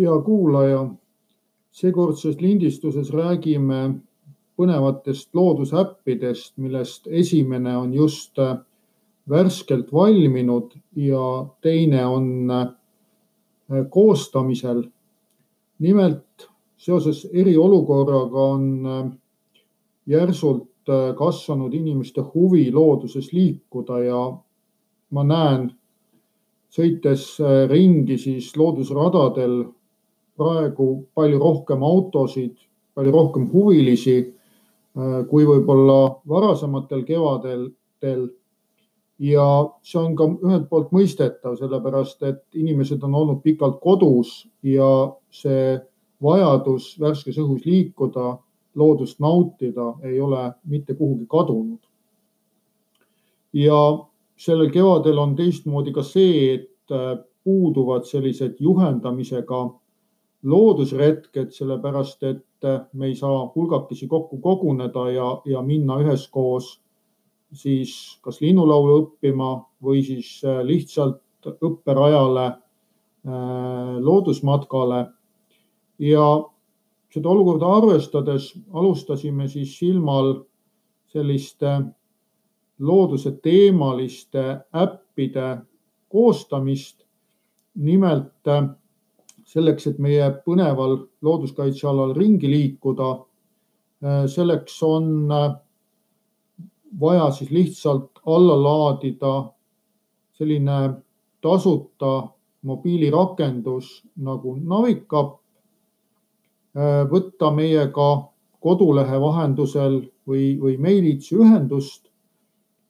hea kuulaja. seekordses lindistuses räägime põnevatest loodusäppidest, millest esimene on just värskelt valminud ja teine on koostamisel. nimelt seoses eriolukorraga on järsult kasvanud inimeste huvi looduses liikuda ja ma näen sõites ringi siis loodusradadel praegu palju rohkem autosid, palju rohkem huvilisi kui võib-olla varasematel kevadel. ja see on ka ühelt poolt mõistetav, sellepärast et inimesed on olnud pikalt kodus ja see vajadus värskes õhus liikuda, loodust nautida ei ole mitte kuhugi kadunud. ja sellel kevadel on teistmoodi ka see, et puuduvad sellised juhendamisega loodusretked, sellepärast et me ei saa hulgakesi kokku koguneda ja, ja minna üheskoos siis kas linnulaulu õppima või siis lihtsalt õpperajale, loodusmatkale. ja seda olukorda arvestades alustasime siis Silmal selliste looduse teemaliste äppide koostamist. nimelt selleks, et meie põneval looduskaitsealal ringi liikuda. selleks on vaja siis lihtsalt alla laadida selline tasuta mobiilirakendus nagu Navicup, võtta meiega kodulehe vahendusel või, või meilitsi ühendust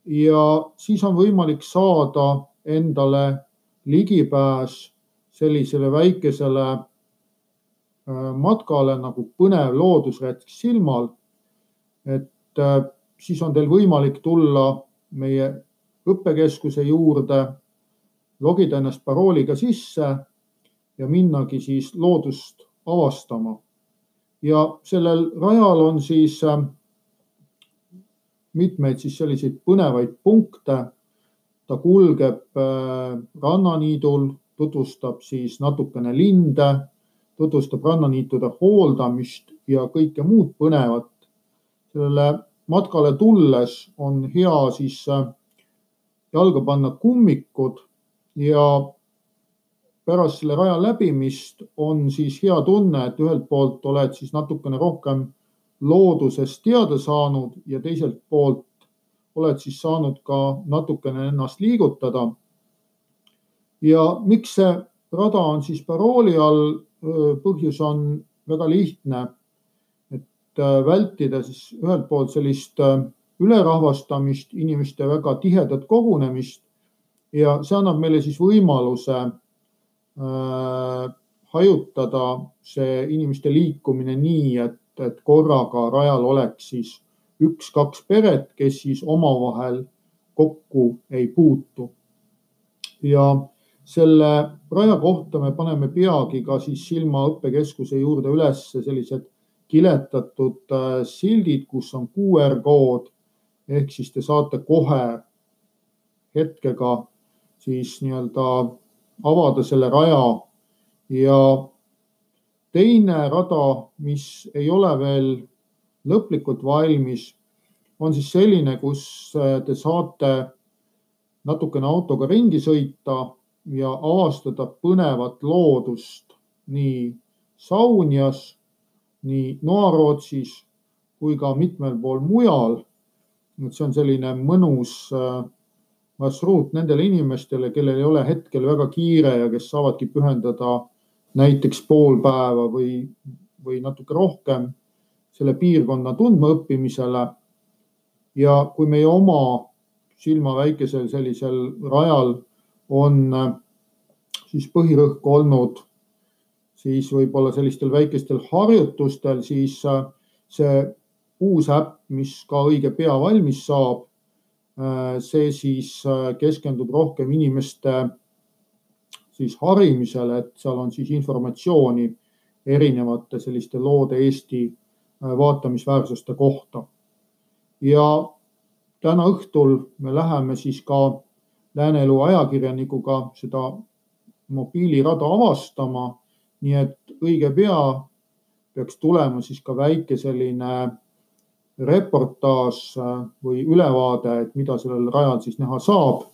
ja siis on võimalik saada endale ligipääs sellisele väikesele matkale nagu põnev loodusretk Silmal. et siis on teil võimalik tulla meie õppekeskuse juurde, logida ennast parooliga sisse ja minnagi siis loodust avastama. ja sellel rajal on siis mitmeid siis selliseid põnevaid punkte. ta kulgeb rannaniidul tutvustab siis natukene linde, tutvustab rannaniitude hooldamist ja kõike muud põnevat. sellele matkale tulles on hea siis äh, jalga panna kummikud ja pärast selle raja läbimist on siis hea tunne, et ühelt poolt oled siis natukene rohkem loodusest teada saanud ja teiselt poolt oled siis saanud ka natukene ennast liigutada ja miks see rada on siis parooli all? põhjus on väga lihtne, et vältida siis ühelt poolt sellist ülerahvastamist, inimeste väga tihedat kogunemist ja see annab meile siis võimaluse äh, hajutada see inimeste liikumine nii, et, et korraga rajal oleks siis üks-kaks peret, kes siis omavahel kokku ei puutu. ja selle raja kohta me paneme peagi ka siis Silma õppekeskuse juurde üles sellised kiletatud äh, sildid, kus on QR kood. Ehk siis te saate kohe hetkega siis nii-öelda avada selle raja. Ja teine rada, mis ei ole veel lõplikult valmis, on siis selline, kus äh, te saate natukene autoga ringi sõita ja avastada põnevat loodust nii Saunjas, nii Noarootsis kui ka mitmel pool mujal. et see on selline mõnus äh, marsruut nendele inimestele, kellel ei ole hetkel väga kiire ja kes saavadki pühendada näiteks pool päeva või, või natuke rohkem selle piirkonna tundmaõppimisele. ja kui meie oma silma väikesel sellisel rajal on äh, siis põhirõhk olnud siis võib-olla sellistel väikestel harjutustel, siis äh, see uus äpp, mis ka õige pea valmis saab, äh, see siis keskendub rohkem inimeste siis harimisele, et seal on siis informatsiooni erinevate selliste loode Eesti vaatamisväärsuste kohta. ja täna õhtul me läheme siis ka Lääne Elu ajakirjanikuga seda mobiilirada avastama. nii et õige pea peaks tulema siis ka väike selline reportaaž või ülevaade, et mida sellel rajal siis näha saab.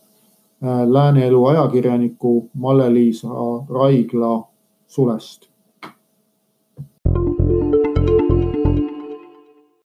Lääne Elu ajakirjaniku Malle-Liisa Raigla sulest